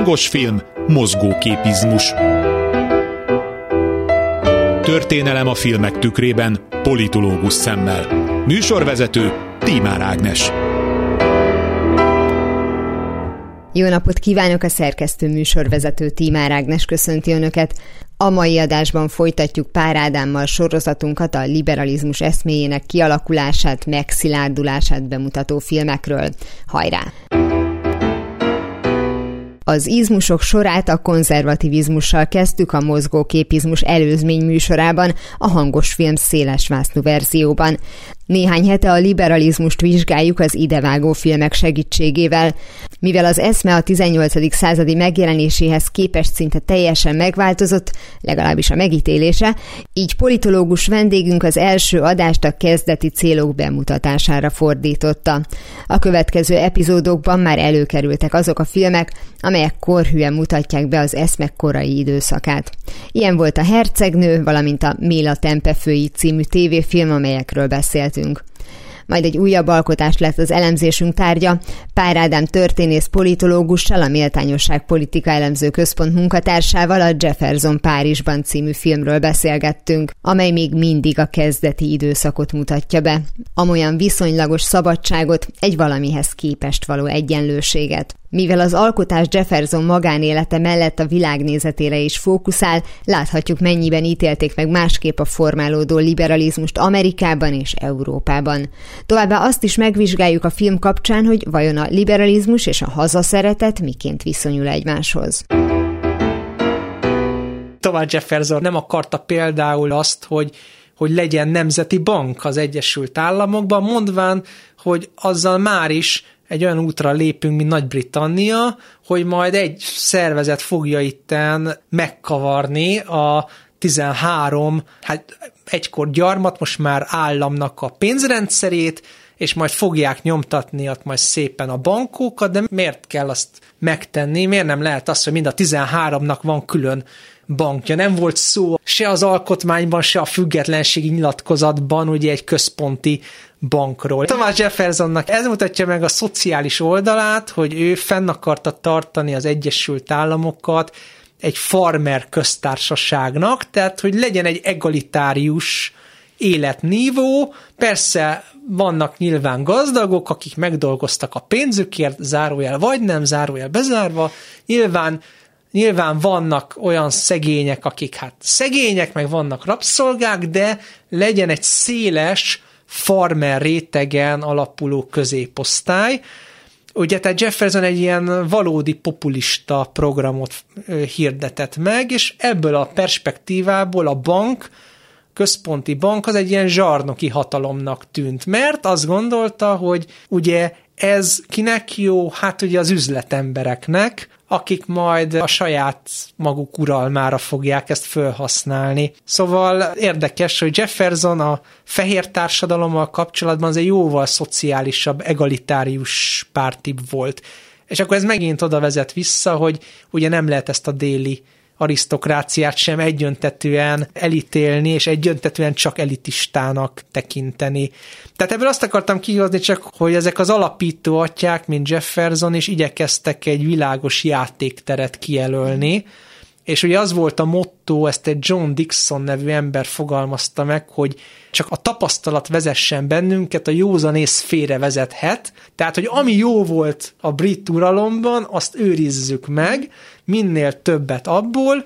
Hangos film, mozgóképizmus. Történelem a filmek tükrében, politológus szemmel. Műsorvezető Tímár Ágnes. Jó napot kívánok a szerkesztő műsorvezető Tímár Ágnes köszönti Önöket. A mai adásban folytatjuk Pár Ádámmal sorozatunkat a liberalizmus eszméjének kialakulását, megszilárdulását bemutató filmekről. Hajrá! Az izmusok sorát a konzervativizmussal kezdtük a mozgóképizmus előzmény műsorában, a hangos film szélesvásznú verzióban. Néhány hete a liberalizmust vizsgáljuk az idevágó filmek segítségével. Mivel az eszme a 18. századi megjelenéséhez képest szinte teljesen megváltozott, legalábbis a megítélése, így politológus vendégünk az első adást a kezdeti célok bemutatására fordította. A következő epizódokban már előkerültek azok a filmek, amelyek korhűen mutatják be az eszme korai időszakát. Ilyen volt a Hercegnő, valamint a Méla Tempefői című tévéfilm, amelyekről beszéltünk. Majd egy újabb alkotás lett az elemzésünk tárgya. Pár Ádám történész politológussal, a Méltányosság Politika Elemző Központ munkatársával a Jefferson Párizsban című filmről beszélgettünk, amely még mindig a kezdeti időszakot mutatja be. Amolyan viszonylagos szabadságot, egy valamihez képest való egyenlőséget. Mivel az alkotás Jefferson magánélete mellett a világnézetére is fókuszál, láthatjuk mennyiben ítélték meg másképp a formálódó liberalizmust Amerikában és Európában. Továbbá azt is megvizsgáljuk a film kapcsán, hogy vajon a liberalizmus és a hazaszeretet miként viszonyul egymáshoz. Thomas Jefferson nem akarta például azt, hogy hogy legyen nemzeti bank az Egyesült Államokban, mondván, hogy azzal már is egy olyan útra lépünk, mint Nagy-Britannia, hogy majd egy szervezet fogja itten megkavarni a 13, hát egykor gyarmat, most már államnak a pénzrendszerét, és majd fogják nyomtatni ott majd szépen a bankókat, de miért kell azt megtenni? Miért nem lehet az, hogy mind a 13-nak van külön bankja. Nem volt szó se az alkotmányban, se a függetlenségi nyilatkozatban ugye egy központi bankról. Thomas Jeffersonnak ez mutatja meg a szociális oldalát, hogy ő fenn akarta tartani az Egyesült Államokat egy farmer köztársaságnak, tehát hogy legyen egy egalitárius életnívó, persze vannak nyilván gazdagok, akik megdolgoztak a pénzükért, zárójel vagy nem, zárójel bezárva, nyilván Nyilván vannak olyan szegények, akik hát szegények, meg vannak rabszolgák, de legyen egy széles farmer rétegen alapuló középosztály. Ugye, tehát Jefferson egy ilyen valódi populista programot hirdetett meg, és ebből a perspektívából a bank, központi bank az egy ilyen zsarnoki hatalomnak tűnt, mert azt gondolta, hogy ugye ez kinek jó? Hát ugye az üzletembereknek, akik majd a saját maguk uralmára fogják ezt felhasználni. Szóval érdekes, hogy Jefferson a fehér társadalommal kapcsolatban az egy jóval szociálisabb, egalitárius pártibb volt. És akkor ez megint oda vezet vissza, hogy ugye nem lehet ezt a déli arisztokráciát sem egyöntetően elítélni, és egyöntetően csak elitistának tekinteni. Tehát ebből azt akartam kihozni csak, hogy ezek az alapító atyák, mint Jefferson, is igyekeztek egy világos játékteret kijelölni, és ugye az volt a motto, ezt egy John Dixon nevű ember fogalmazta meg, hogy csak a tapasztalat vezessen bennünket, a józanész félre vezethet, tehát, hogy ami jó volt a brit uralomban, azt őrizzük meg, minél többet abból,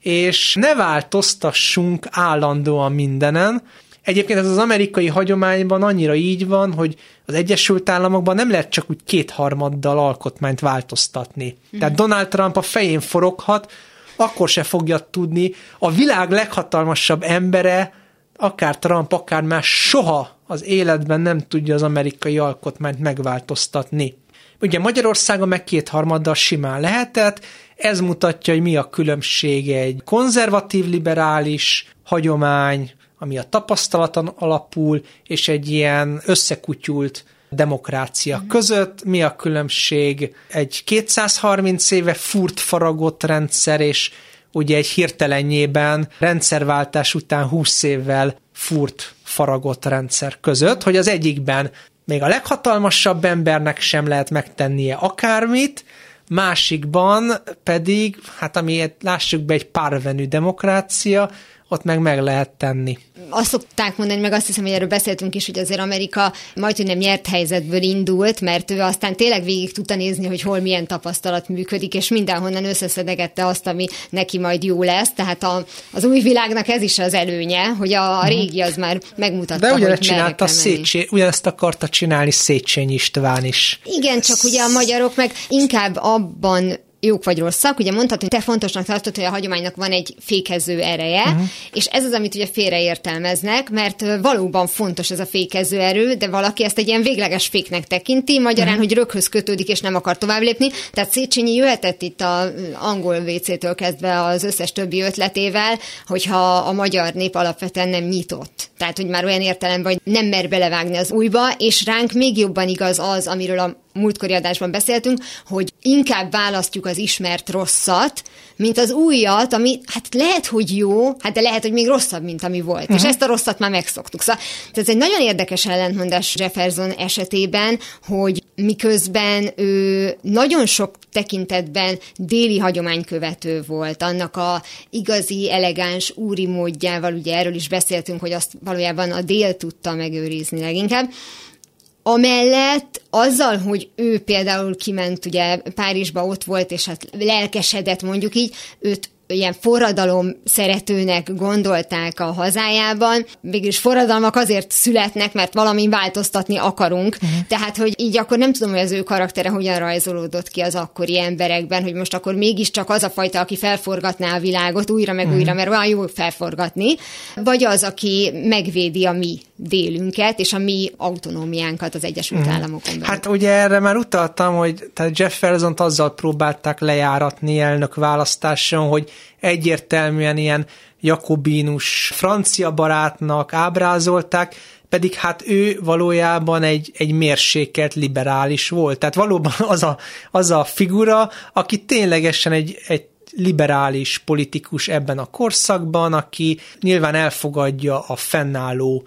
és ne változtassunk állandóan mindenen. Egyébként ez az amerikai hagyományban annyira így van, hogy az Egyesült Államokban nem lehet csak úgy kétharmaddal alkotmányt változtatni. Mm. Tehát Donald Trump a fején foroghat, akkor se fogja tudni. A világ leghatalmasabb embere, akár Trump, akár más soha az életben nem tudja az amerikai alkotmányt megváltoztatni. Ugye Magyarországon meg kétharmaddal simán lehetett, ez mutatja, hogy mi a különbség egy konzervatív liberális hagyomány, ami a tapasztalaton alapul, és egy ilyen összekutyult demokrácia mm. között, mi a különbség egy 230 éve furt faragott rendszer, és ugye egy hirtelenjében rendszerváltás után 20 évvel furt faragott rendszer között, hogy az egyikben még a leghatalmasabb embernek sem lehet megtennie akármit, másikban pedig, hát ami lássuk be egy párvenű demokrácia, ott meg meg lehet tenni. Azt szokták mondani, meg azt hiszem, hogy erről beszéltünk is, hogy azért Amerika majd, hogy nem nyert helyzetből indult, mert ő aztán tényleg végig tudta nézni, hogy hol milyen tapasztalat működik, és mindenhonnan összeszedegette azt, ami neki majd jó lesz. Tehát a, az új világnak ez is az előnye, hogy a, a mhm. régi az már megmutatta, De ugyanezt csinálta Széchenyi, ugyanezt akarta csinálni Széchenyi István is. Igen, csak ugye a magyarok meg inkább abban jók vagy rosszak. Ugye mondhatod, hogy te fontosnak tartod, hogy a hagyománynak van egy fékező ereje, uh-huh. és ez az, amit ugye félreértelmeznek, mert valóban fontos ez a fékező erő, de valaki ezt egy ilyen végleges féknek tekinti, magyarán, uh-huh. hogy röghöz kötődik, és nem akar tovább lépni. Tehát Széchenyi jöhetett itt a angol WC-től kezdve az összes többi ötletével, hogyha a magyar nép alapvetően nem nyitott. Tehát, hogy már olyan értelemben, hogy nem mer belevágni az újba, és ránk még jobban igaz az, amiről a múltkori adásban beszéltünk, hogy inkább választjuk az ismert rosszat, mint az újat, ami hát lehet, hogy jó, hát de lehet, hogy még rosszabb, mint ami volt. Uh-huh. És mhm. ezt a rosszat már megszoktuk. Szóval ez egy nagyon érdekes ellentmondás Jefferson esetében, hogy miközben ő nagyon sok tekintetben déli hagyománykövető volt, annak a igazi, elegáns úri módjával, ugye erről is beszéltünk, hogy azt valójában a dél tudta megőrizni leginkább, Amellett azzal, hogy ő például kiment ugye Párizsba, ott volt, és hát lelkesedett mondjuk így, őt ilyen forradalom szeretőnek gondolták a hazájában. Végülis forradalmak azért születnek, mert valami változtatni akarunk. Uh-huh. Tehát, hogy így akkor nem tudom, hogy az ő karaktere hogyan rajzolódott ki az akkori emberekben, hogy most akkor mégiscsak az a fajta, aki felforgatná a világot újra meg uh-huh. újra, mert olyan jó felforgatni, vagy az, aki megvédi a mi délünket és a mi autonómiánkat az Egyesült uh-huh. Államokon belül. Hát ugye erre már utaltam, hogy tehát Jefferson-t azzal próbálták lejáratni elnök választáson, hogy egyértelműen ilyen jakobínus francia barátnak ábrázolták, pedig hát ő valójában egy, egy mérsékelt liberális volt. Tehát valóban az a, az a figura, aki ténylegesen egy, egy liberális politikus ebben a korszakban, aki nyilván elfogadja a fennálló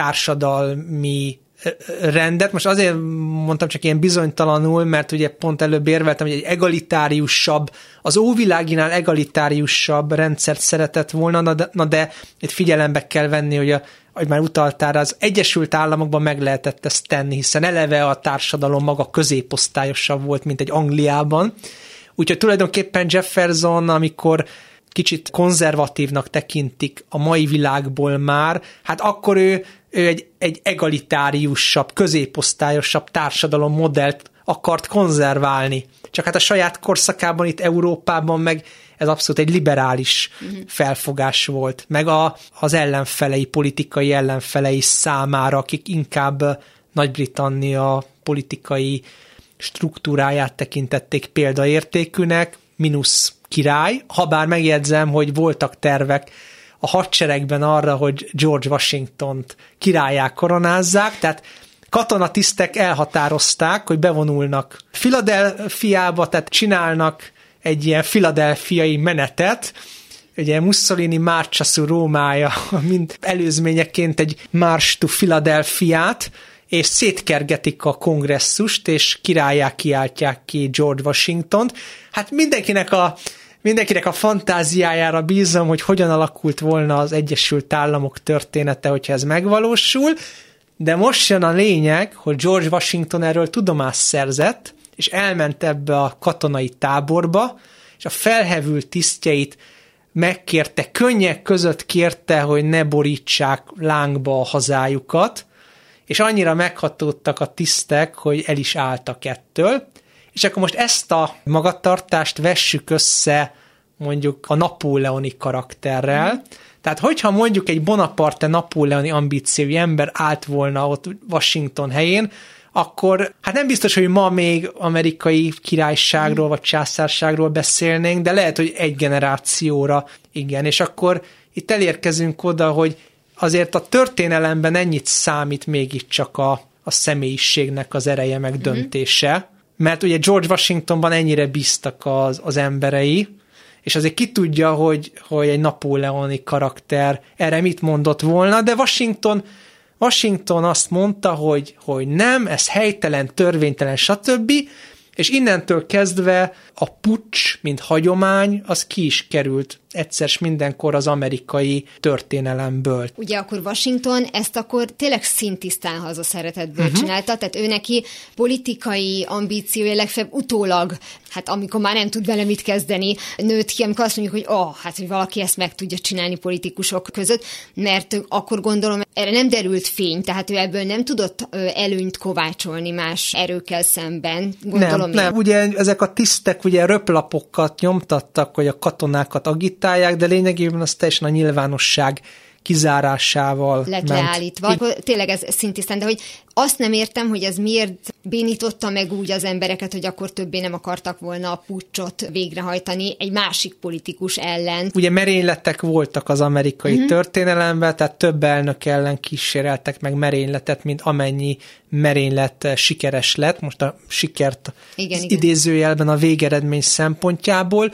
társadalmi rendet. Most azért mondtam csak ilyen bizonytalanul, mert ugye pont előbb érveltem, hogy egy egalitáriusabb, az óviláginál egalitáriusabb rendszert szeretett volna, na de, na de itt figyelembe kell venni, hogy a hogy már utaltál, az Egyesült Államokban meg lehetett ezt tenni, hiszen eleve a társadalom maga középosztályosabb volt, mint egy Angliában. Úgyhogy tulajdonképpen Jefferson, amikor kicsit konzervatívnak tekintik a mai világból már, hát akkor ő ő egy, egy egalitáriusabb, középosztályosabb társadalom modellt akart konzerválni. Csak hát a saját korszakában itt Európában meg ez abszolút egy liberális uh-huh. felfogás volt, meg a, az ellenfelei, politikai ellenfelei számára, akik inkább Nagy-Britannia politikai struktúráját tekintették példaértékűnek, minusz király, ha bár megjegyzem, hogy voltak tervek a hadseregben arra, hogy George Washington-t királyá koronázzák, tehát katonatisztek elhatározták, hogy bevonulnak Filadelfiába, tehát csinálnak egy ilyen filadelfiai menetet, ugye Mussolini Marcia su Rómája, mint előzményeként egy March to Philadelphiát, és szétkergetik a kongresszust, és királyá kiáltják ki George Washington-t. Hát mindenkinek a mindenkinek a fantáziájára bízom, hogy hogyan alakult volna az Egyesült Államok története, hogyha ez megvalósul, de most jön a lényeg, hogy George Washington erről tudomást szerzett, és elment ebbe a katonai táborba, és a felhevült tisztjeit megkérte, könnyek között kérte, hogy ne borítsák lángba a hazájukat, és annyira meghatódtak a tisztek, hogy el is álltak ettől, és akkor most ezt a magatartást vessük össze mondjuk a napóleoni karakterrel, mm. Tehát, hogyha mondjuk egy Bonaparte napóleoni ambíciói ember állt volna ott Washington helyén, akkor hát nem biztos, hogy ma még amerikai királyságról vagy császárságról beszélnénk, de lehet, hogy egy generációra igen, és akkor itt elérkezünk oda, hogy azért a történelemben ennyit számít mégiscsak a, a személyiségnek az ereje meg mhm. döntése, mert ugye George Washingtonban ennyire bíztak az, az emberei, és azért ki tudja, hogy, hogy egy napóleoni karakter erre mit mondott volna, de Washington Washington azt mondta, hogy, hogy nem, ez helytelen, törvénytelen, stb., és innentől kezdve a pucs, mint hagyomány, az ki is került egyszer mindenkor az amerikai történelemből. Ugye akkor Washington ezt akkor tényleg szintisztán haza szeretetből uh-huh. csinálta, tehát ő neki politikai ambíciója legfeljebb utólag, hát amikor már nem tud vele mit kezdeni, nőtt ki, amikor azt mondjuk, hogy oh, hát hogy valaki ezt meg tudja csinálni politikusok között, mert akkor gondolom erre nem derült fény, tehát ő ebből nem tudott előnyt kovácsolni más erőkkel szemben, gondolom nem, én. nem, ugye ezek a tisztek ugye röplapokat nyomtattak, hogy a katonákat agitálják, de lényegében az teljesen a nyilvánosság kizárásával lett ment. leállítva. Akkor tényleg ez szintisztán, de hogy azt nem értem, hogy ez miért bénította meg úgy az embereket, hogy akkor többé nem akartak volna a pucsot végrehajtani egy másik politikus ellen. Ugye merényletek voltak az amerikai uh-huh. történelemben, tehát több elnök ellen kíséreltek meg merényletet, mint amennyi merénylet sikeres lett. Most a sikert igen, igen. idézőjelben a végeredmény szempontjából.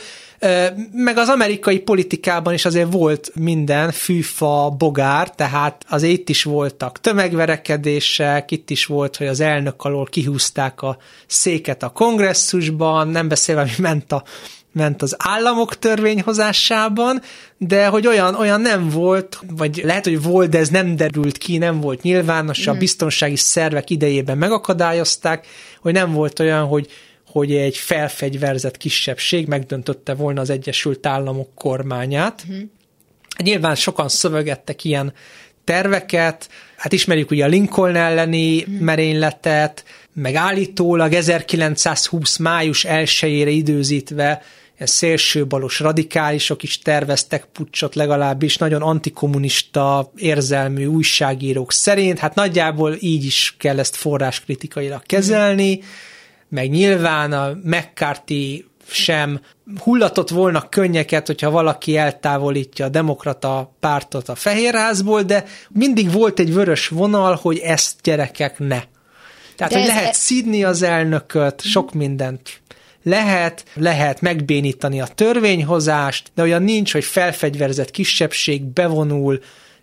Meg az amerikai politikában is azért volt minden fűfa, bogár, tehát azért itt is voltak tömegverekedések, itt is volt, hogy az elnök alól kihúzták a széket a kongresszusban, nem beszélve, hogy ment a ment az államok törvényhozásában, de hogy olyan, olyan nem volt, vagy lehet, hogy volt, de ez nem derült ki, nem volt nyilvános, a mm. biztonsági szervek idejében megakadályozták, hogy nem volt olyan, hogy hogy egy felfegyverzett kisebbség megdöntötte volna az Egyesült Államok kormányát. Uh-huh. Nyilván sokan szövegettek ilyen terveket, hát ismerjük ugye a Lincoln elleni uh-huh. merényletet, meg állítólag 1920. május 1-ére időzítve szélsőbalos radikálisok is terveztek pucsot, legalábbis nagyon antikommunista érzelmű újságírók szerint, hát nagyjából így is kell ezt forráskritikailag kezelni. Uh-huh meg nyilván a McCarthy sem hullatott volna könnyeket, hogyha valaki eltávolítja a demokrata pártot a Fehérházból, de mindig volt egy vörös vonal, hogy ezt gyerekek ne. Tehát, de hogy lehet e... szidni az elnököt, sok mindent lehet, lehet megbénítani a törvényhozást, de olyan nincs, hogy felfegyverzett kisebbség bevonul,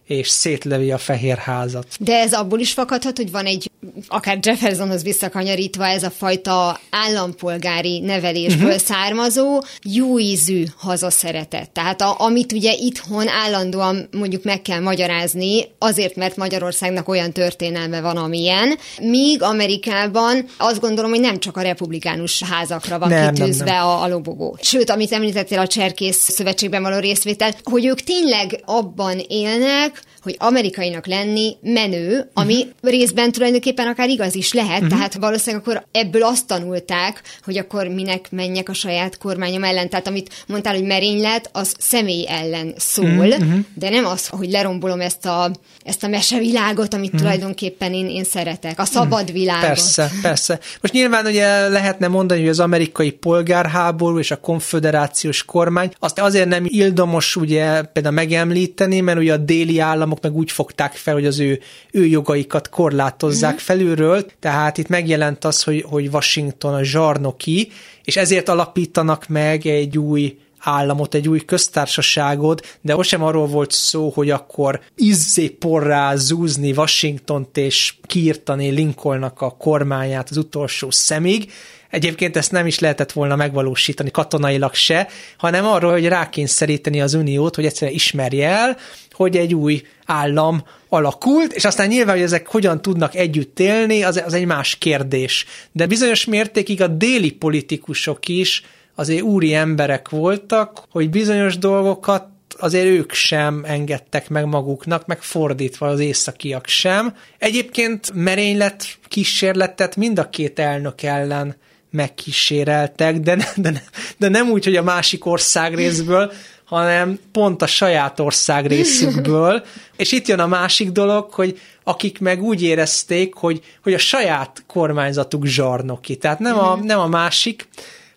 és szétlevi a fehér házat. De ez abból is fakadhat, hogy van egy, akár Jeffersonhoz visszakanyarítva ez a fajta állampolgári nevelésből uh-huh. származó jó ízű hazaszeretet. Tehát a, amit ugye itthon állandóan mondjuk meg kell magyarázni, azért, mert Magyarországnak olyan történelme van, amilyen, míg Amerikában azt gondolom, hogy nem csak a republikánus házakra van nem, kitűzve nem, nem. A, a lobogó. Sőt, amit említettél a Cserkész Szövetségben való részvétel, hogy ők tényleg abban élnek, like hogy amerikainak lenni menő, ami uh-huh. részben tulajdonképpen akár igaz is lehet, uh-huh. tehát valószínűleg akkor ebből azt tanulták, hogy akkor minek menjek a saját kormányom ellen. Tehát amit mondtál, hogy merénylet, az személy ellen szól, uh-huh. de nem az, hogy lerombolom ezt a, ezt a mesevilágot, amit uh-huh. tulajdonképpen én, én szeretek, a szabad világot. Persze, persze. Most nyilván ugye lehetne mondani, hogy az amerikai polgárháború és a konföderációs kormány, azt azért nem ildomos ugye például megemlíteni, mert ugye a déli államok meg úgy fogták fel, hogy az ő, ő jogaikat korlátozzák mm. felülről, tehát itt megjelent az, hogy, hogy Washington a zsarnoki, és ezért alapítanak meg egy új államot, egy új köztársaságot, de most sem arról volt szó, hogy akkor izzé porrá zúzni Washingtont és kiirtani Lincolnnak a kormányát az utolsó szemig, Egyébként ezt nem is lehetett volna megvalósítani katonailag se, hanem arról, hogy rákényszeríteni az uniót, hogy egyszerűen ismerje el, hogy egy új állam alakult, és aztán nyilván, hogy ezek hogyan tudnak együtt élni, az, az egy más kérdés. De bizonyos mértékig a déli politikusok is azért úri emberek voltak, hogy bizonyos dolgokat azért ők sem engedtek meg maguknak, meg fordítva az északiak sem. Egyébként merénylet kísérletet mind a két elnök ellen megkíséreltek, de, de, de nem úgy, hogy a másik ország részből, hanem pont a saját ország részükből. És itt jön a másik dolog, hogy akik meg úgy érezték, hogy, hogy a saját kormányzatuk zsarnoki. Tehát nem a, nem a másik,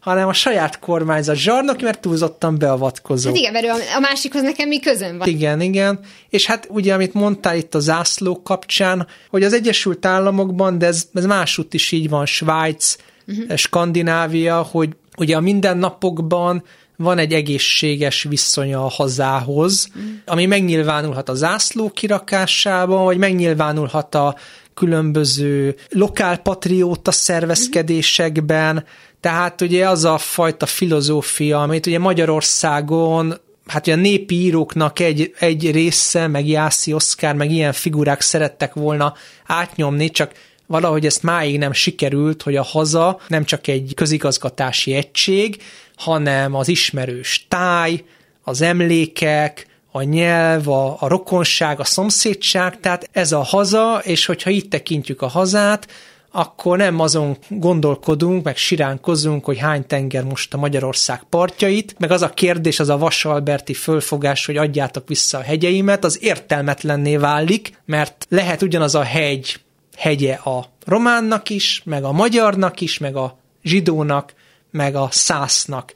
hanem a saját kormányzat zsarnoki, mert túlzottan beavatkozó. Hát igen, mert a másikhoz nekem mi közön van. Igen, igen. És hát ugye, amit mondtál itt a zászló kapcsán, hogy az Egyesült Államokban, de ez, ez másútt is így van, Svájc, uh-huh. Skandinávia, hogy ugye a mindennapokban van egy egészséges viszonya a hazához, uh-huh. ami megnyilvánulhat a zászló kirakásában, vagy megnyilvánulhat a különböző lokálpatrióta szervezkedésekben, tehát ugye az a fajta filozófia, amit ugye Magyarországon hát ugye a népi íróknak egy, egy része, meg Jászi Oszkár, meg ilyen figurák szerettek volna átnyomni, csak valahogy ezt máig nem sikerült, hogy a haza nem csak egy közigazgatási egység, hanem az ismerős táj, az emlékek, a nyelv, a, a rokonság, a szomszédság, tehát ez a haza, és hogyha itt tekintjük a hazát, akkor nem azon gondolkodunk, meg siránkozunk, hogy hány tenger most a Magyarország partjait, meg az a kérdés, az a Vasalberti fölfogás, hogy adjátok vissza a hegyeimet, az értelmetlenné válik, mert lehet ugyanaz a hegy hegye a románnak is, meg a magyarnak is, meg a zsidónak, meg a szásznak.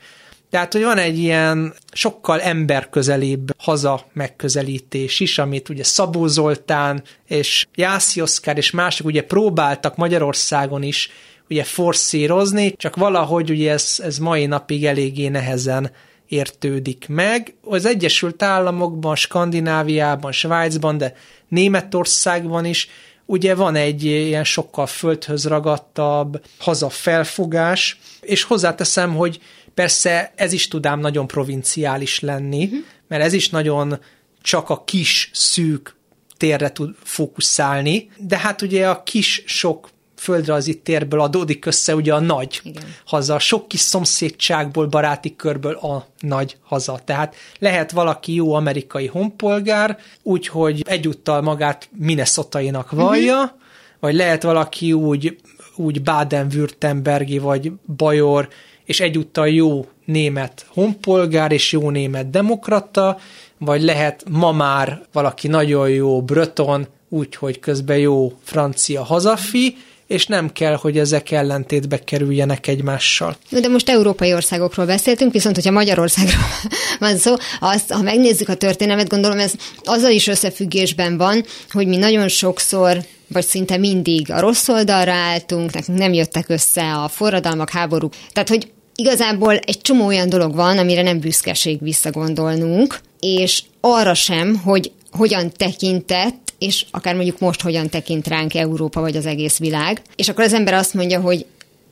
Tehát, hogy van egy ilyen sokkal emberközelibb haza megközelítés is, amit ugye Szabó Zoltán és Jászi Oszkár és mások ugye próbáltak Magyarországon is ugye forszírozni, csak valahogy ugye ez, ez mai napig eléggé nehezen értődik meg. Az Egyesült Államokban, Skandináviában, Svájcban, de Németországban is ugye van egy ilyen sokkal földhöz ragadtabb hazafelfogás, és hozzáteszem, hogy Persze ez is tudám nagyon provinciális lenni, uh-huh. mert ez is nagyon csak a kis, szűk térre tud fókuszálni, de hát ugye a kis, sok földrajzi térből adódik össze ugye a nagy Igen. haza, sok kis szomszédságból, baráti körből a nagy haza. Tehát lehet valaki jó amerikai honpolgár, úgyhogy egyúttal magát Minnesota-inak vallja, uh-huh. vagy lehet valaki úgy, úgy Baden-Württembergi vagy Bajor, és egyúttal jó német honpolgár és jó német demokrata, vagy lehet ma már valaki nagyon jó bröton, úgyhogy közben jó francia hazafi, és nem kell, hogy ezek ellentétbe kerüljenek egymással. De most európai országokról beszéltünk, viszont hogyha Magyarországról van szó, azt, ha megnézzük a történelmet, gondolom ez azzal is összefüggésben van, hogy mi nagyon sokszor vagy szinte mindig a rossz oldalra álltunk, nekünk nem jöttek össze a forradalmak, háborúk. Tehát, hogy igazából egy csomó olyan dolog van, amire nem büszkeség visszagondolnunk, és arra sem, hogy hogyan tekintett, és akár mondjuk most hogyan tekint ránk Európa vagy az egész világ. És akkor az ember azt mondja, hogy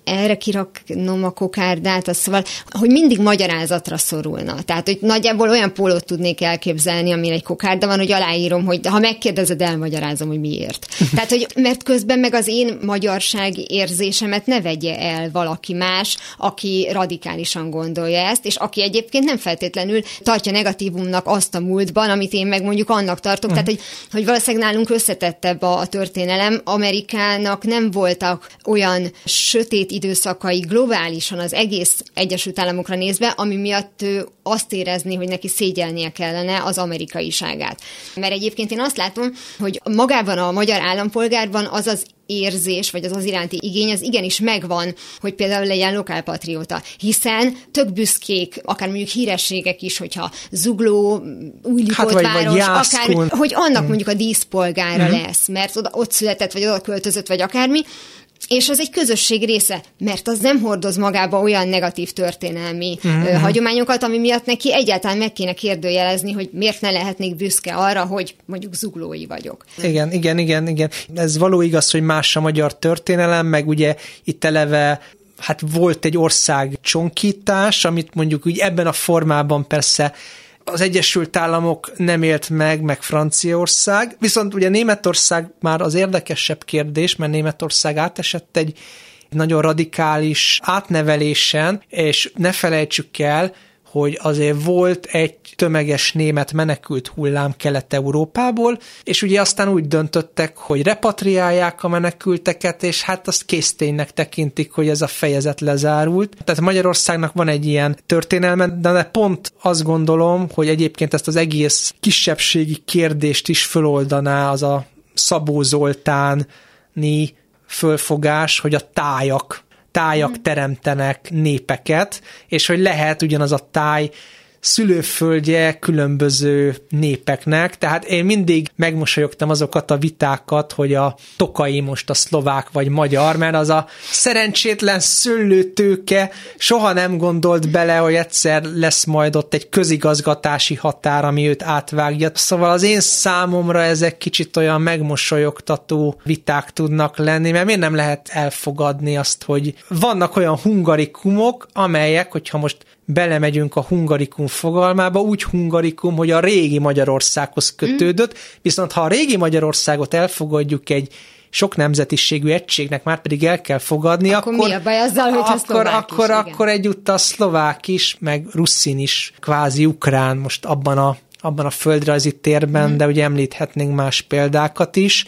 erre kiraknom a kokárdát, az szóval, hogy mindig magyarázatra szorulna. Tehát, hogy nagyjából olyan pólót tudnék elképzelni, amin egy kokárda van, hogy aláírom, hogy ha megkérdezed, elmagyarázom, hogy miért. Tehát, hogy mert közben meg az én magyarság érzésemet ne vegye el valaki más, aki radikálisan gondolja ezt, és aki egyébként nem feltétlenül tartja negatívumnak azt a múltban, amit én meg mondjuk annak tartok. Uh-huh. Tehát, hogy, hogy valószínűleg nálunk összetettebb a, a történelem. Amerikának nem voltak olyan sötét időszakai globálisan az egész Egyesült Államokra nézve, ami miatt ő azt érezni, hogy neki szégyelnie kellene az amerikaiságát. Mert egyébként én azt látom, hogy magában a magyar állampolgárban az az érzés, vagy az az iránti igény, az igenis megvan, hogy például legyen lokálpatrióta, hiszen tök büszkék, akár mondjuk hírességek is, hogyha zugló, új hát, város, akár, hogy annak hmm. mondjuk a díszpolgára hmm. lesz, mert oda, ott született, vagy oda költözött, vagy akármi, és az egy közösség része, mert az nem hordoz magába olyan negatív történelmi mm-hmm. hagyományokat, ami miatt neki egyáltalán meg kéne kérdőjelezni, hogy miért ne lehetnék büszke arra, hogy mondjuk zuglói vagyok. Igen, igen, igen, igen. Ez való igaz, hogy más a magyar történelem, meg ugye itt eleve hát volt egy ország csonkítás, amit mondjuk úgy ebben a formában persze az Egyesült Államok nem élt meg, meg Franciaország, viszont ugye Németország már az érdekesebb kérdés, mert Németország átesett egy nagyon radikális átnevelésen, és ne felejtsük el, hogy azért volt egy tömeges német menekült hullám Kelet-Európából, és ugye aztán úgy döntöttek, hogy repatriálják a menekülteket, és hát azt készténynek tekintik, hogy ez a fejezet lezárult. Tehát Magyarországnak van egy ilyen történelme, de pont azt gondolom, hogy egyébként ezt az egész kisebbségi kérdést is föloldaná az a Szabó Zoltáni fölfogás, hogy a tájak tájak teremtenek népeket, és hogy lehet ugyanaz a táj szülőföldje különböző népeknek, tehát én mindig megmosolyogtam azokat a vitákat, hogy a tokai most a szlovák vagy magyar, mert az a szerencsétlen szőlőtőke soha nem gondolt bele, hogy egyszer lesz majd ott egy közigazgatási határ, ami őt átvágja. Szóval az én számomra ezek kicsit olyan megmosolyogtató viták tudnak lenni, mert miért nem lehet elfogadni azt, hogy vannak olyan hungarikumok, amelyek, hogyha most belemegyünk a hungarikum fogalmába, úgy hungarikum, hogy a régi Magyarországhoz kötődött, viszont ha a régi Magyarországot elfogadjuk egy sok nemzetiségű egységnek már pedig el kell fogadni, akkor, akkor mi a baj azzal, hogy akkor, a akkor, is, akkor egyúttal szlovák is, meg russzin is, kvázi ukrán most abban a, abban a földrajzi térben, mm. de ugye említhetnénk más példákat is.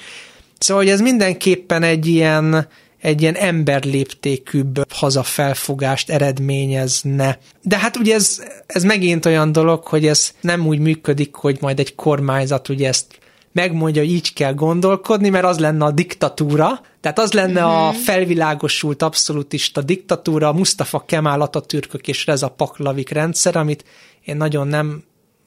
Szóval, hogy ez mindenképpen egy ilyen, egy ilyen emberléptékűbb hazafelfogást eredményezne. De hát ugye ez, ez megint olyan dolog, hogy ez nem úgy működik, hogy majd egy kormányzat ugye ezt megmondja, hogy így kell gondolkodni, mert az lenne a diktatúra, tehát az lenne uh-huh. a mhm. felvilágosult abszolutista diktatúra, a Mustafa Kemal Atatürkök és Reza Paklavik rendszer, amit én nagyon nem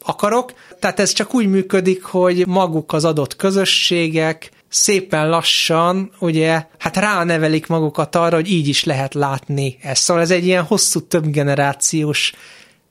akarok. Tehát ez csak úgy működik, hogy maguk az adott közösségek szépen lassan, ugye, hát ránevelik magukat arra, hogy így is lehet látni ezt. Szóval ez egy ilyen hosszú, több generációs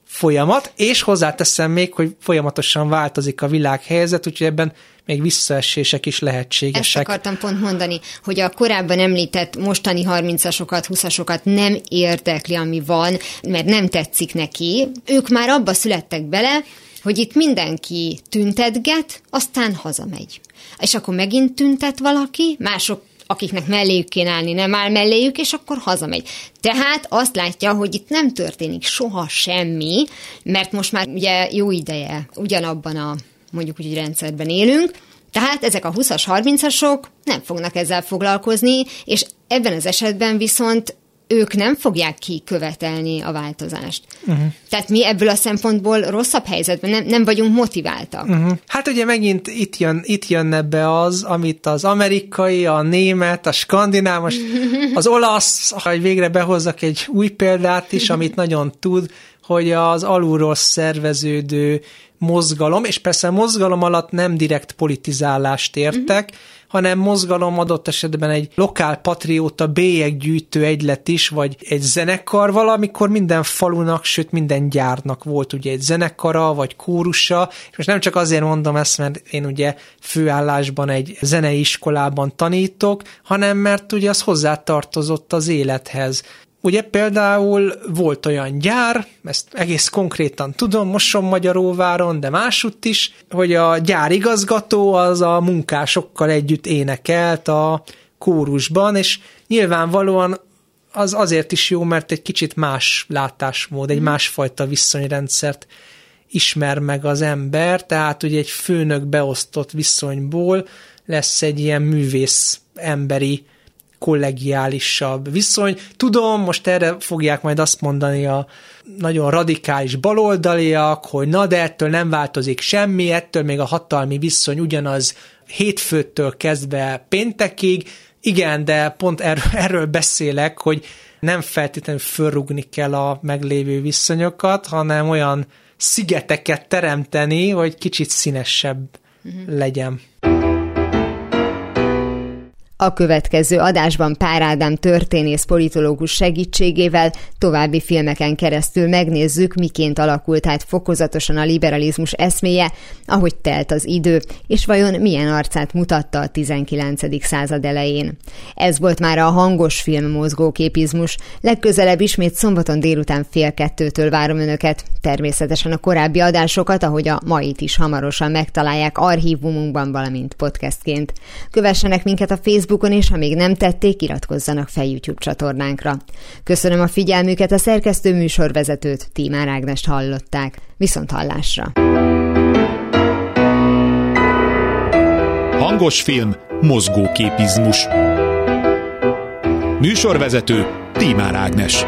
folyamat, és hozzáteszem még, hogy folyamatosan változik a világhelyzet, úgyhogy ebben még visszaesések is lehetségesek. Ezt akartam pont mondani, hogy a korábban említett mostani 30-asokat, 20-asokat nem érdekli, ami van, mert nem tetszik neki. Ők már abba születtek bele, hogy itt mindenki tüntetget, aztán hazamegy. És akkor megint tüntet valaki, mások akiknek melléjük kéne állni, nem áll melléjük, és akkor hazamegy. Tehát azt látja, hogy itt nem történik soha semmi, mert most már ugye jó ideje ugyanabban a mondjuk úgy rendszerben élünk, tehát ezek a 20-as, 30-asok nem fognak ezzel foglalkozni, és ebben az esetben viszont ők nem fogják kikövetelni a változást. Uh-huh. Tehát mi ebből a szempontból rosszabb helyzetben nem, nem vagyunk motiváltak. Uh-huh. Hát ugye megint itt, jön, itt jönne be az, amit az amerikai, a német, a skandináv, az olasz, hogy végre behozzak egy új példát is, amit nagyon tud, hogy az alulról szerveződő mozgalom, és persze mozgalom alatt nem direkt politizálást értek, uh-huh hanem mozgalom adott esetben egy lokál patrióta bélyeggyűjtő egylet is, vagy egy zenekar valamikor minden falunak, sőt minden gyárnak volt ugye egy zenekara, vagy kórusa, és most nem csak azért mondom ezt, mert én ugye főállásban egy zenei iskolában tanítok, hanem mert ugye az hozzátartozott az élethez. Ugye például volt olyan gyár, ezt egész konkrétan tudom, Moson Magyaróváron, de másutt is, hogy a gyárigazgató az a munkásokkal együtt énekelt a kórusban, és nyilvánvalóan az azért is jó, mert egy kicsit más látásmód, egy mhm. másfajta viszonyrendszert ismer meg az ember, tehát ugye egy főnök beosztott viszonyból lesz egy ilyen művész emberi kollegiálisabb viszony. Tudom, most erre fogják majd azt mondani a nagyon radikális baloldaliak, hogy na de ettől nem változik semmi, ettől még a hatalmi viszony ugyanaz hétfőtől kezdve péntekig. Igen, de pont erről, erről beszélek, hogy nem feltétlenül fölrugni kell a meglévő viszonyokat, hanem olyan szigeteket teremteni, hogy kicsit színesebb uh-huh. legyen. A következő adásban Pár Ádám történész politológus segítségével további filmeken keresztül megnézzük, miként alakult át fokozatosan a liberalizmus eszméje, ahogy telt az idő, és vajon milyen arcát mutatta a 19. század elején. Ez volt már a hangos film mozgóképizmus. Legközelebb ismét szombaton délután fél kettőtől várom Önöket. Természetesen a korábbi adásokat, ahogy a mait is hamarosan megtalálják archívumunkban, valamint podcastként. Kövessenek minket a Facebook Facebookon, és ha még nem tették, iratkozzanak fel YouTube csatornánkra. Köszönöm a figyelmüket, a szerkesztő műsorvezetőt, Tímár Ágnest hallották. Viszont hallásra! Hangos film, mozgóképizmus. Műsorvezető Tímár Ágnes.